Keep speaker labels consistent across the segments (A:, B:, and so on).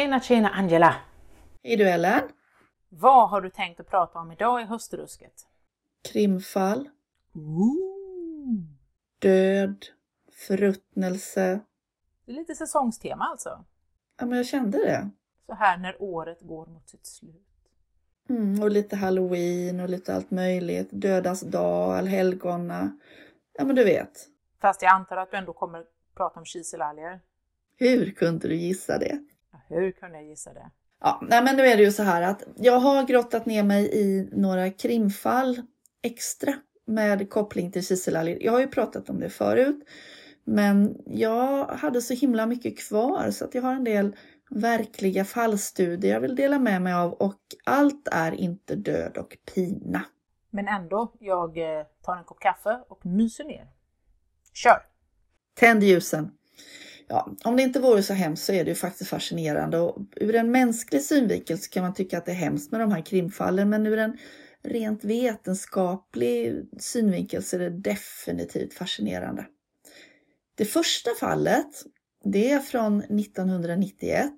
A: Tjena tjena Angela!
B: Hej du Ellen!
A: Vad har du tänkt att prata om idag i höstrusket?
B: Krimfall,
A: Ooh.
B: död, förruttnelse.
A: Det är lite säsongstema alltså.
B: Ja, men jag kände det.
A: Så här när året går mot sitt slut.
B: Mm, och lite halloween och lite allt möjligt. Dödas dag, allhelgona. Ja, men du vet.
A: Fast jag antar att du ändå kommer prata om kiselalger.
B: Hur kunde du gissa det?
A: Ja, hur kunde jag gissa det?
B: Ja, nej, men nu är det ju så här att jag har grottat ner mig i några krimfall extra med koppling till kiselalger. Jag har ju pratat om det förut, men jag hade så himla mycket kvar så att jag har en del verkliga fallstudier jag vill dela med mig av och allt är inte död och pina.
A: Men ändå, jag eh, tar en kopp kaffe och myser ner. Kör!
B: Tänd ljusen! Ja, om det inte vore så hemskt så är det ju faktiskt fascinerande och ur en mänsklig synvinkel så kan man tycka att det är hemskt med de här krimfallen men ur en rent vetenskaplig synvinkel så är det definitivt fascinerande. Det första fallet, det är från 1991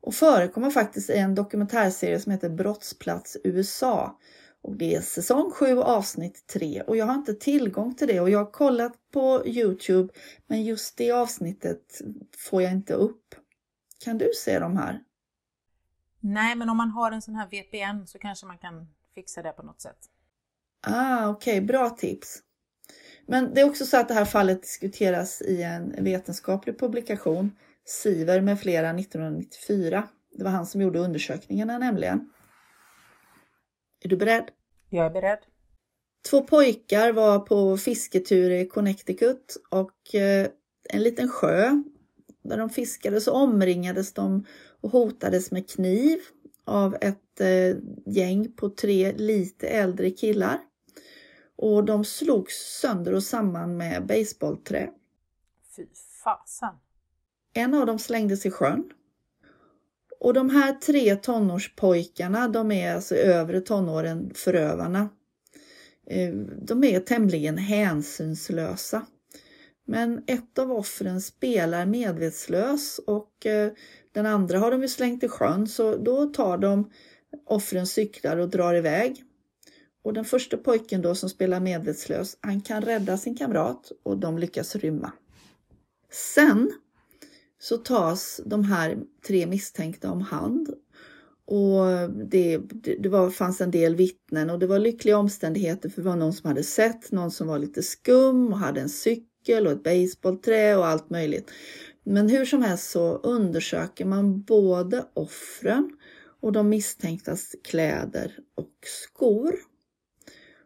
B: och förekommer faktiskt i en dokumentärserie som heter Brottsplats USA. Och det är säsong 7 avsnitt 3 och jag har inte tillgång till det och jag har kollat på Youtube men just det avsnittet får jag inte upp. Kan du se de här?
A: Nej, men om man har en sån här VPN så kanske man kan fixa det på något sätt.
B: Ah, okej, okay, bra tips. Men det är också så att det här fallet diskuteras i en vetenskaplig publikation, Siver med flera 1994. Det var han som gjorde undersökningarna nämligen. Är du beredd?
A: Jag är beredd.
B: Två pojkar var på fisketur i Connecticut och eh, en liten sjö där de fiskade så omringades de och hotades med kniv av ett eh, gäng på tre lite äldre killar. Och de slogs sönder och samman med baseballträ.
A: Fy fasen!
B: En av dem slängdes i sjön. Och de här tre tonårspojkarna, de är alltså övre tonåren förövarna. Eh, de är tämligen hänsynslösa. Men ett av offren spelar medvetslös och eh, den andra har de ju slängt i sjön så då tar de offrens cyklar och drar iväg. Och den första pojken då som spelar medvetslös, han kan rädda sin kamrat och de lyckas rymma. Sen så tas de här tre misstänkta om hand och det, det var, fanns en del vittnen och det var lyckliga omständigheter för det var någon som hade sett någon som var lite skum och hade en cykel och ett baseballträ och allt möjligt. Men hur som helst så undersöker man både offren och de misstänktas kläder och skor.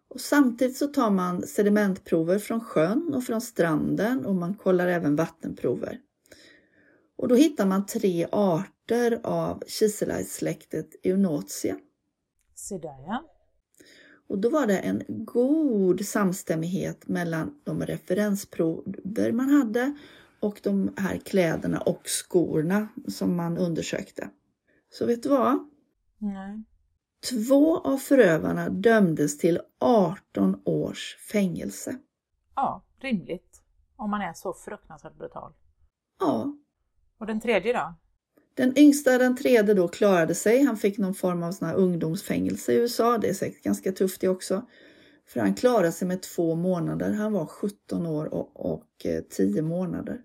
B: Och samtidigt så tar man sedimentprover från sjön och från stranden och man kollar även vattenprover. Och då hittar man tre arter av kiselajssläktet Eunotia.
A: Se där ja.
B: Och då var det en god samstämmighet mellan de referensprover man hade och de här kläderna och skorna som man undersökte. Så vet du vad?
A: Nej.
B: Två av förövarna dömdes till 18 års fängelse.
A: Ja, rimligt. Om man är så fruktansvärt brutal.
B: Ja.
A: Och den tredje då?
B: Den yngsta, den tredje då, klarade sig. Han fick någon form av sån här ungdomsfängelse i USA. Det är säkert ganska tufft det också. För han klarade sig med två månader. Han var 17 år och, och 10 månader.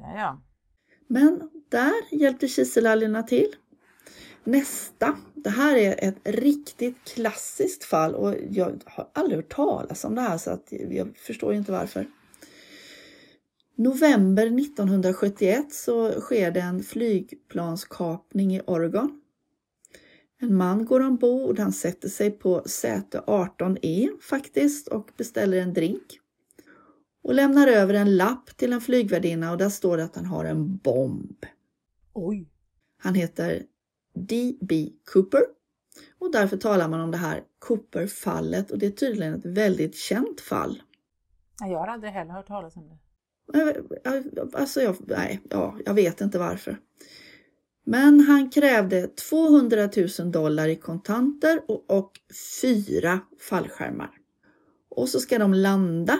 A: Ja, ja.
B: Men där hjälpte kiselalgerna till. Nästa, det här är ett riktigt klassiskt fall och jag har aldrig hört talas om det här så att jag förstår inte varför. November 1971 så sker det en flygplanskapning i Oregon. En man går ombord, han sätter sig på säte 18E faktiskt och beställer en drink. Och lämnar över en lapp till en flygvärdinna och där står det att han har en bomb.
A: Oj!
B: Han heter D.B. Cooper och därför talar man om det här Cooper-fallet och det är tydligen ett väldigt känt fall.
A: Jag har aldrig heller hört talas om det.
B: Eh, alltså, jag, nej, ja, jag vet inte varför. Men han krävde 200 000 dollar i kontanter och, och fyra fallskärmar. Och så ska de landa.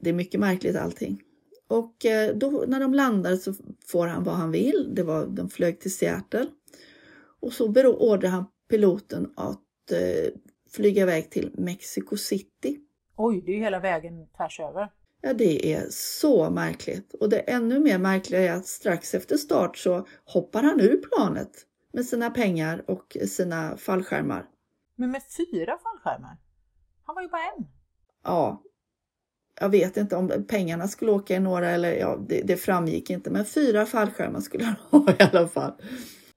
B: Det är mycket märkligt allting. Och eh, då, när de landar så får han vad han vill. Det var, de flög till Seattle. Och så beordrar han piloten att eh, flyga iväg till Mexico City.
A: Oj, det är ju hela vägen tvärs över.
B: Ja, det är så märkligt. Och det ännu mer märkliga är att strax efter start så hoppar han ur planet med sina pengar och sina fallskärmar.
A: Men med fyra fallskärmar? Han var ju bara en.
B: Ja, jag vet inte om pengarna skulle åka i några eller ja, det, det framgick inte. Men fyra fallskärmar skulle han ha i alla fall.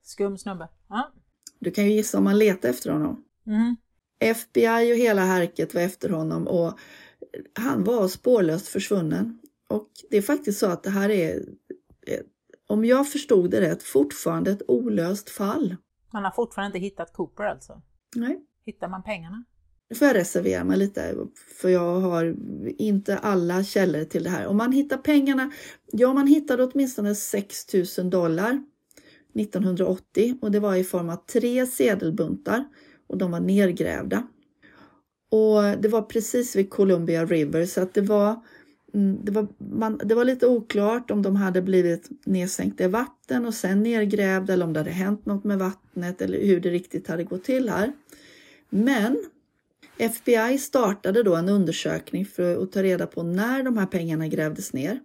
A: Skum snubbe. Ja.
B: Du kan ju gissa om man letar efter honom.
A: Mm.
B: FBI och hela härket var efter honom och han var spårlöst försvunnen. Och det är faktiskt så att det här är, om jag förstod det rätt, fortfarande ett olöst fall.
A: Man har fortfarande inte hittat Cooper alltså?
B: Nej.
A: Hittar man pengarna?
B: Nu får jag reservera mig lite för jag har inte alla källor till det här. Om man hittar pengarna, ja man hittade åtminstone 6 000 dollar 1980 och det var i form av tre sedelbuntar och de var nergrävda. Och det var precis vid Columbia River så att det var, mm, det var, man, det var lite oklart om de hade blivit nedsänkta i vatten och sen nergrävda eller om det hade hänt något med vattnet eller hur det riktigt hade gått till här. Men FBI startade då en undersökning för att ta reda på när de här pengarna grävdes ner.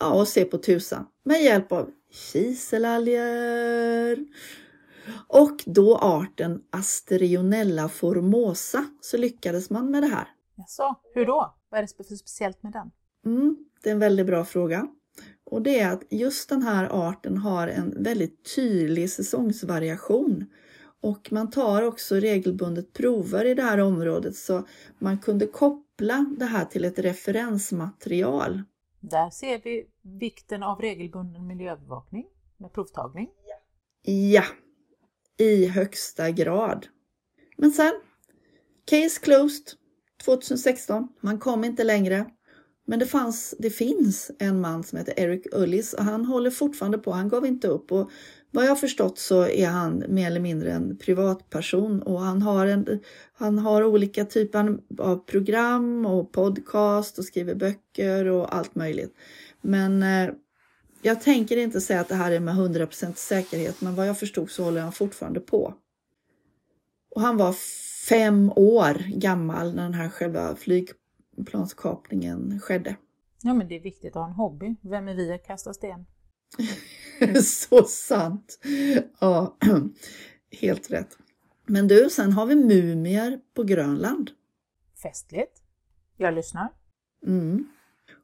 B: Ja, och se på tusan med hjälp av kiselalger och då arten Asterionella formosa så lyckades man med det här.
A: Jaså, hur då? Vad är det för speciellt med den?
B: Mm, det är en väldigt bra fråga. Och det är att just den här arten har en väldigt tydlig säsongsvariation. Och man tar också regelbundet prover i det här området så man kunde koppla det här till ett referensmaterial.
A: Där ser vi vikten av regelbunden miljöövervakning med provtagning.
B: Ja, i högsta grad. Men sen, case closed 2016. Man kom inte längre. Men det, fanns, det finns en man som heter Eric Ullis och han håller fortfarande på. Han gav inte upp och vad jag förstått så är han mer eller mindre en privatperson och han har, en, han har olika typer av program och podcast och skriver böcker och allt möjligt. Men eh, jag tänker inte säga att det här är med 100% säkerhet, men vad jag förstod så håller han fortfarande på. Och han var fem år gammal när den här själva flygplanskapningen skedde.
A: Ja, men det är viktigt att ha en hobby. Vem är vi att kasta sten?
B: så sant! Ja, helt rätt. Men du, sen har vi mumier på Grönland.
A: Festligt. Jag lyssnar.
B: Mm.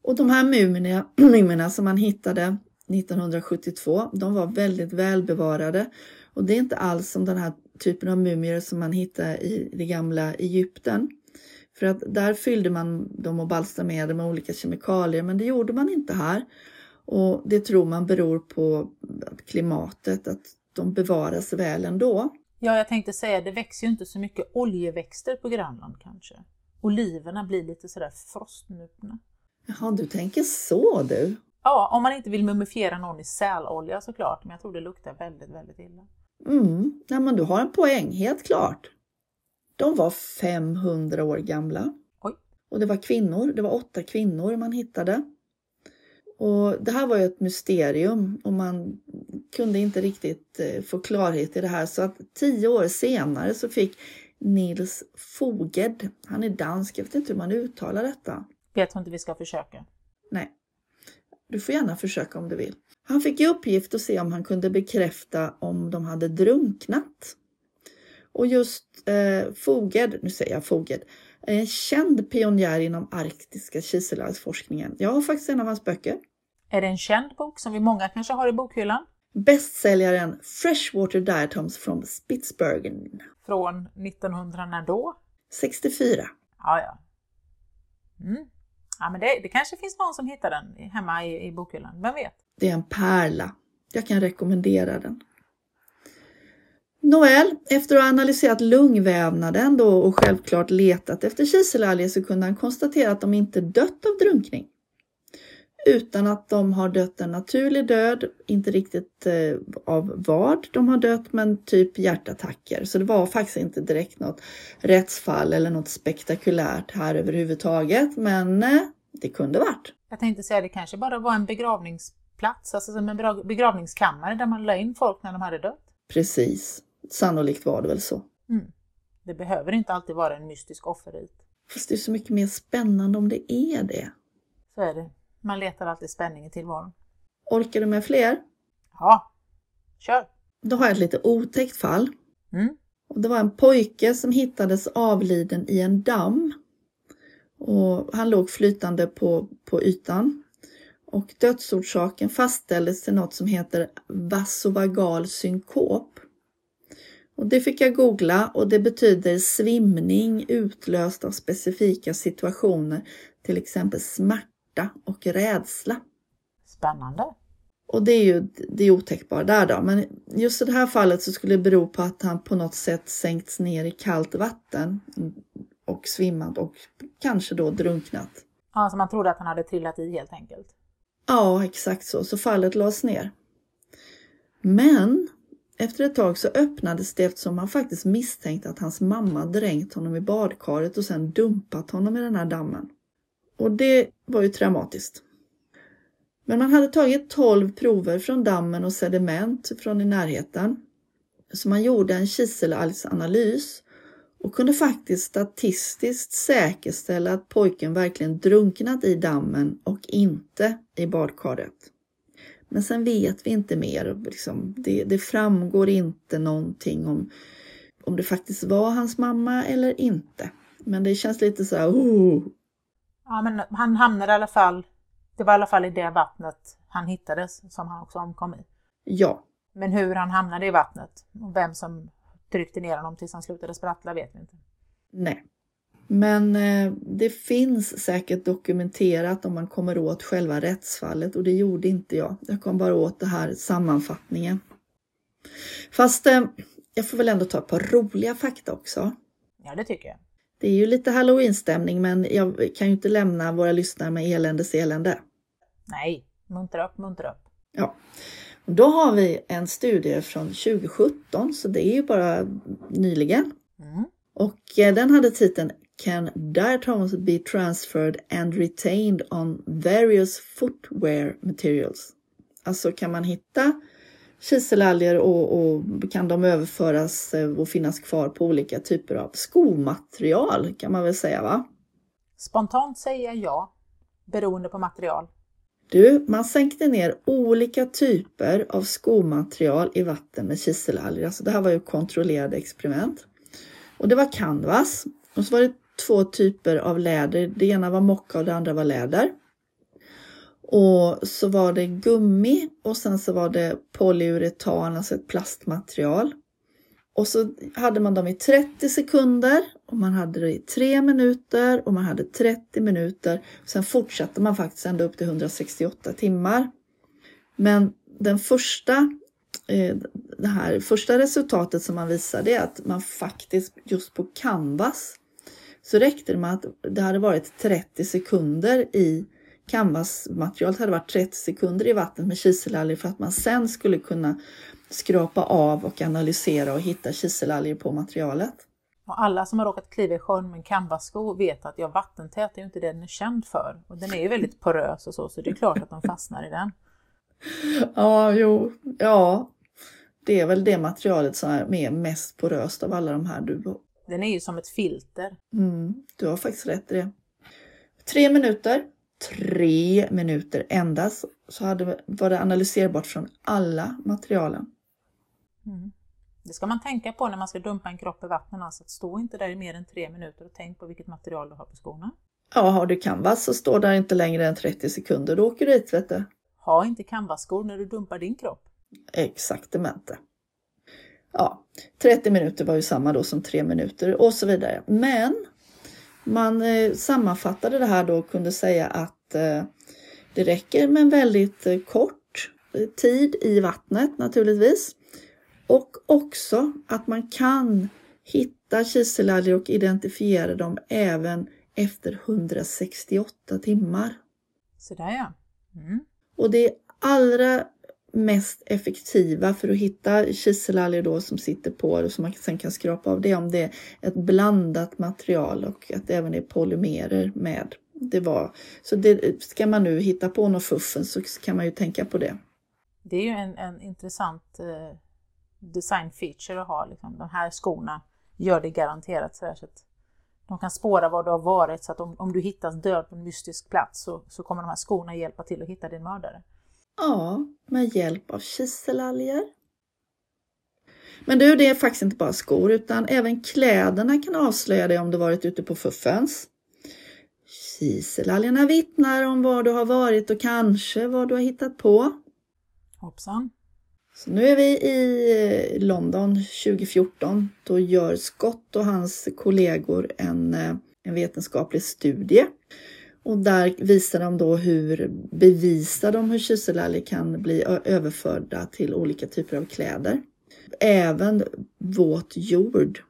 B: Och de här mumierna, mumierna som man hittade 1972. De var väldigt välbevarade och det är inte alls som den här typen av mumier som man hittar i det gamla Egypten. För att där fyllde man dem och balsamerade med olika kemikalier men det gjorde man inte här. Och det tror man beror på klimatet, att de bevaras väl ändå.
A: Ja, jag tänkte säga, det växer ju inte så mycket oljeväxter på Grönland kanske. Oliverna blir lite sådär frostnupna.
B: Jaha, du tänker så du.
A: Ja, om man inte vill mumifiera någon i sälolja såklart, men jag tror det luktar väldigt, väldigt illa.
B: Mm, ja, men du har en poäng, helt klart. De var 500 år gamla.
A: Oj.
B: Och det var kvinnor, det var åtta kvinnor man hittade. Och det här var ju ett mysterium och man kunde inte riktigt eh, få klarhet i det här så att tio år senare så fick Nils Foged, han är dansk, jag vet inte hur man uttalar detta.
A: Jag tror inte vi ska försöka.
B: Nej. Du får gärna försöka om du vill. Han fick i uppgift att se om han kunde bekräfta om de hade drunknat. Och just eh, Foged, nu säger jag Foged, en känd pionjär inom arktiska kiselartsforskningen. Jag har faktiskt en av hans böcker.
A: Är det en känd bok som vi många kanske har i bokhyllan?
B: Bästsäljaren Freshwater Diatoms from Spitsbergen.
A: Från 1900 när då?
B: 64.
A: Ja, ja. Mm. Ja, men det, det kanske finns någon som hittar den hemma i, i bokhyllan, vem vet?
B: Det är en pärla. Jag kan rekommendera den. Nåväl, efter att ha analyserat lungvävnaden då och självklart letat efter kiselalger så kunde han konstatera att de inte dött av drunkning. Utan att de har dött en naturlig död, inte riktigt eh, av vad de har dött, men typ hjärtattacker. Så det var faktiskt inte direkt något rättsfall eller något spektakulärt här överhuvudtaget. Men eh, Det kunde varit.
A: Jag tänkte säga det kanske bara var en begravningsplats, alltså som en begravningskammare där man la in folk när de hade dött.
B: Precis. Sannolikt var det väl så.
A: Mm. Det behöver inte alltid vara en mystisk offerrit.
B: Fast det är så mycket mer spännande om det är det.
A: Så är det. Man letar alltid spänning i tillvaron.
B: Orkar du med fler?
A: Ja, kör!
B: Då har jag ett lite otäckt fall.
A: Mm.
B: Och det var en pojke som hittades avliden i en damm. Och han låg flytande på, på ytan. Och dödsorsaken fastställdes till något som heter vasovagal synkop. Och det fick jag googla och det betyder svimning utlöst av specifika situationer, till exempel smärta och rädsla.
A: Spännande!
B: Och det är ju det otäckbara där då. Men just i det här fallet så skulle det bero på att han på något sätt sänkts ner i kallt vatten och svimmat och kanske då drunknat.
A: Ja, så man trodde att han hade trillat i helt enkelt.
B: Ja, exakt så. Så fallet lades ner. Men efter ett tag så öppnades det eftersom man faktiskt misstänkte att hans mamma dränkt honom i badkaret och sedan dumpat honom i den här dammen. Och det var ju traumatiskt. Men man hade tagit 12 prover från dammen och sediment från i närheten. Så man gjorde en kiselalgsanalys och kunde faktiskt statistiskt säkerställa att pojken verkligen drunknat i dammen och inte i badkaret. Men sen vet vi inte mer. Liksom, det, det, framgår inte någonting om, om det faktiskt var hans mamma eller inte. Men det känns lite så här, oh.
A: Ja, men han hamnade i alla fall, det var i alla fall i det vattnet han hittades som han också omkom i.
B: Ja.
A: Men hur han hamnade i vattnet och vem som tryckte ner honom tills han slutade sprattla vet vi inte.
B: Nej. Men eh, det finns säkert dokumenterat om man kommer åt själva rättsfallet och det gjorde inte jag. Jag kom bara åt det här sammanfattningen. Fast eh, jag får väl ändå ta ett par roliga fakta också.
A: Ja, det tycker jag.
B: Det är ju lite halloweenstämning men jag kan ju inte lämna våra lyssnare med eländes elände.
A: Nej, muntra upp, muntra upp.
B: Ja. Då har vi en studie från 2017 så det är ju bara nyligen.
A: Mm.
B: Och eh, den hade titeln Can diatoms be transferred and retained on various footwear materials? Alltså kan man hitta kiselalger och, och, kan de överföras eh, och finnas kvar på olika typer av skomaterial kan man väl säga va?
A: Spontant säger jag ja, beroende på material.
B: Du, man sänkte ner olika typer av skomaterial i vatten med kiselalger. Alltså det här var ju kontrollerade experiment. Och det var canvas och så var det två typer av läder. Det ena var mocka och det andra var läder. Och så var det gummi och sen så var det polyuretan, alltså ett plastmaterial. Och så hade man dem i 30 sekunder och man hade det i 3 minuter och man hade 30 minuter. Sen fortsatte man faktiskt ända upp till 168 timmar. Men den första, eh, det här första resultatet som man visade är att man faktiskt just på canvas så räckte det med att det hade varit 30 sekunder i canvasmaterialet hade varit 30 sekunder i vattnet med kiselalger för att man sen skulle kunna skrapa av och analysera och hitta kiselalger på materialet.
A: Och alla som har råkat kliva i sjön med en canvassko vet att ja, vattentät är ju inte det den är känd för. Och den är ju väldigt porös och så, så det är klart att de fastnar i den.
B: Ja, jo, ja. Det är väl det materialet som är mest poröst av alla de här du
A: den är ju som ett filter.
B: Mm, du har faktiskt rätt i det. Tre minuter, tre minuter endast, så hade, var det analyserbart från alla materialen.
A: Mm. Det ska man tänka på när man ska dumpa en kropp i vattnet, alltså att stå inte där i mer än tre minuter och tänk på vilket material du har på skorna.
B: Ja, har du canvas så står där inte längre än 30 sekunder, då åker du dit vet du.
A: Ha inte canvasskor när du dumpar din kropp.
B: Exaktamente. Ja, 30 minuter var ju samma då som 3 minuter och så vidare. Men man eh, sammanfattade det här då och kunde säga att eh, det räcker med en väldigt eh, kort tid i vattnet naturligtvis. Och också att man kan hitta kiselalger och identifiera dem även efter 168 timmar.
A: Så där ja. Mm.
B: Och det allra mest effektiva för att hitta kiselalger då som sitter på och som man sen kan skrapa av det om det är ett blandat material och att det även är polymerer med. det var. Så det, ska man nu hitta på något fuffen så kan man ju tänka på det.
A: Det är ju en, en intressant eh, design feature att ha. Liksom. De här skorna gör det garanterat så, så att de kan spåra var du har varit så att om, om du hittas död på en mystisk plats så, så kommer de här skorna hjälpa till att hitta din mördare.
B: Ja, med hjälp av kiselalger. Men du, det är faktiskt inte bara skor utan även kläderna kan avslöja dig om du varit ute på fuffens. Kiselalgerna vittnar om var du har varit och kanske vad du har hittat på.
A: Hoppsan.
B: Så nu är vi i London 2014. Då gör Scott och hans kollegor en, eh, en vetenskaplig studie. Och där visar de då hur bevisar de hur kiselalger kan bli överförda till olika typer av kläder. Även våt jord.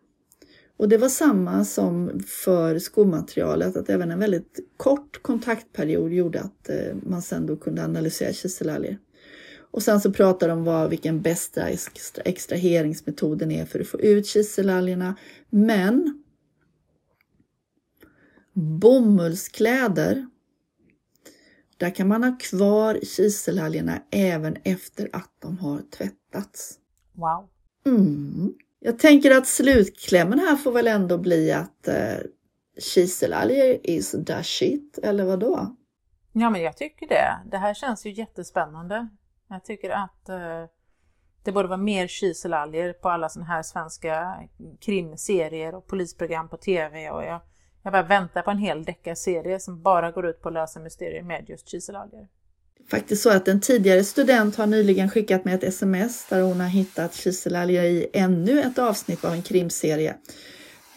B: Och det var samma som för skomaterialet, att även en väldigt kort kontaktperiod gjorde att eh, man sen då kunde analysera kiselalger. Och sen så pratar de om vad, vilken bästa extraheringsmetoden är för att få ut kiselalgerna. Men bomullskläder, där kan man ha kvar kiselalgerna även efter att de har tvättats.
A: Wow!
B: Mm. Jag tänker att slutklämmen här får väl ändå bli att eh, kiselalger is the shit, eller vad då?
A: Ja, men jag tycker det. Det här känns ju jättespännande. Jag tycker att eh, det borde vara mer kiselalger på alla sådana här svenska krimserier och polisprogram på tv. Och jag, jag bara väntar på en hel deckarserie som bara går ut på att lösa mysterier med just kiselalger.
B: Faktiskt så att en tidigare student har nyligen skickat mig ett sms där hon har hittat kiselalger i ännu ett avsnitt av en krimserie.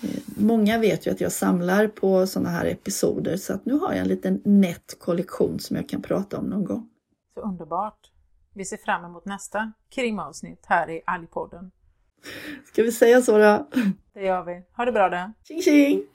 B: Eh, många vet ju att jag samlar på sådana här episoder så att nu har jag en liten nätt kollektion som jag kan prata om någon gång.
A: Så underbart! Vi ser fram emot nästa krimavsnitt här i Algpodden.
B: Ska vi säga så då?
A: Det gör vi. Ha det bra då!
B: Tjing tjing!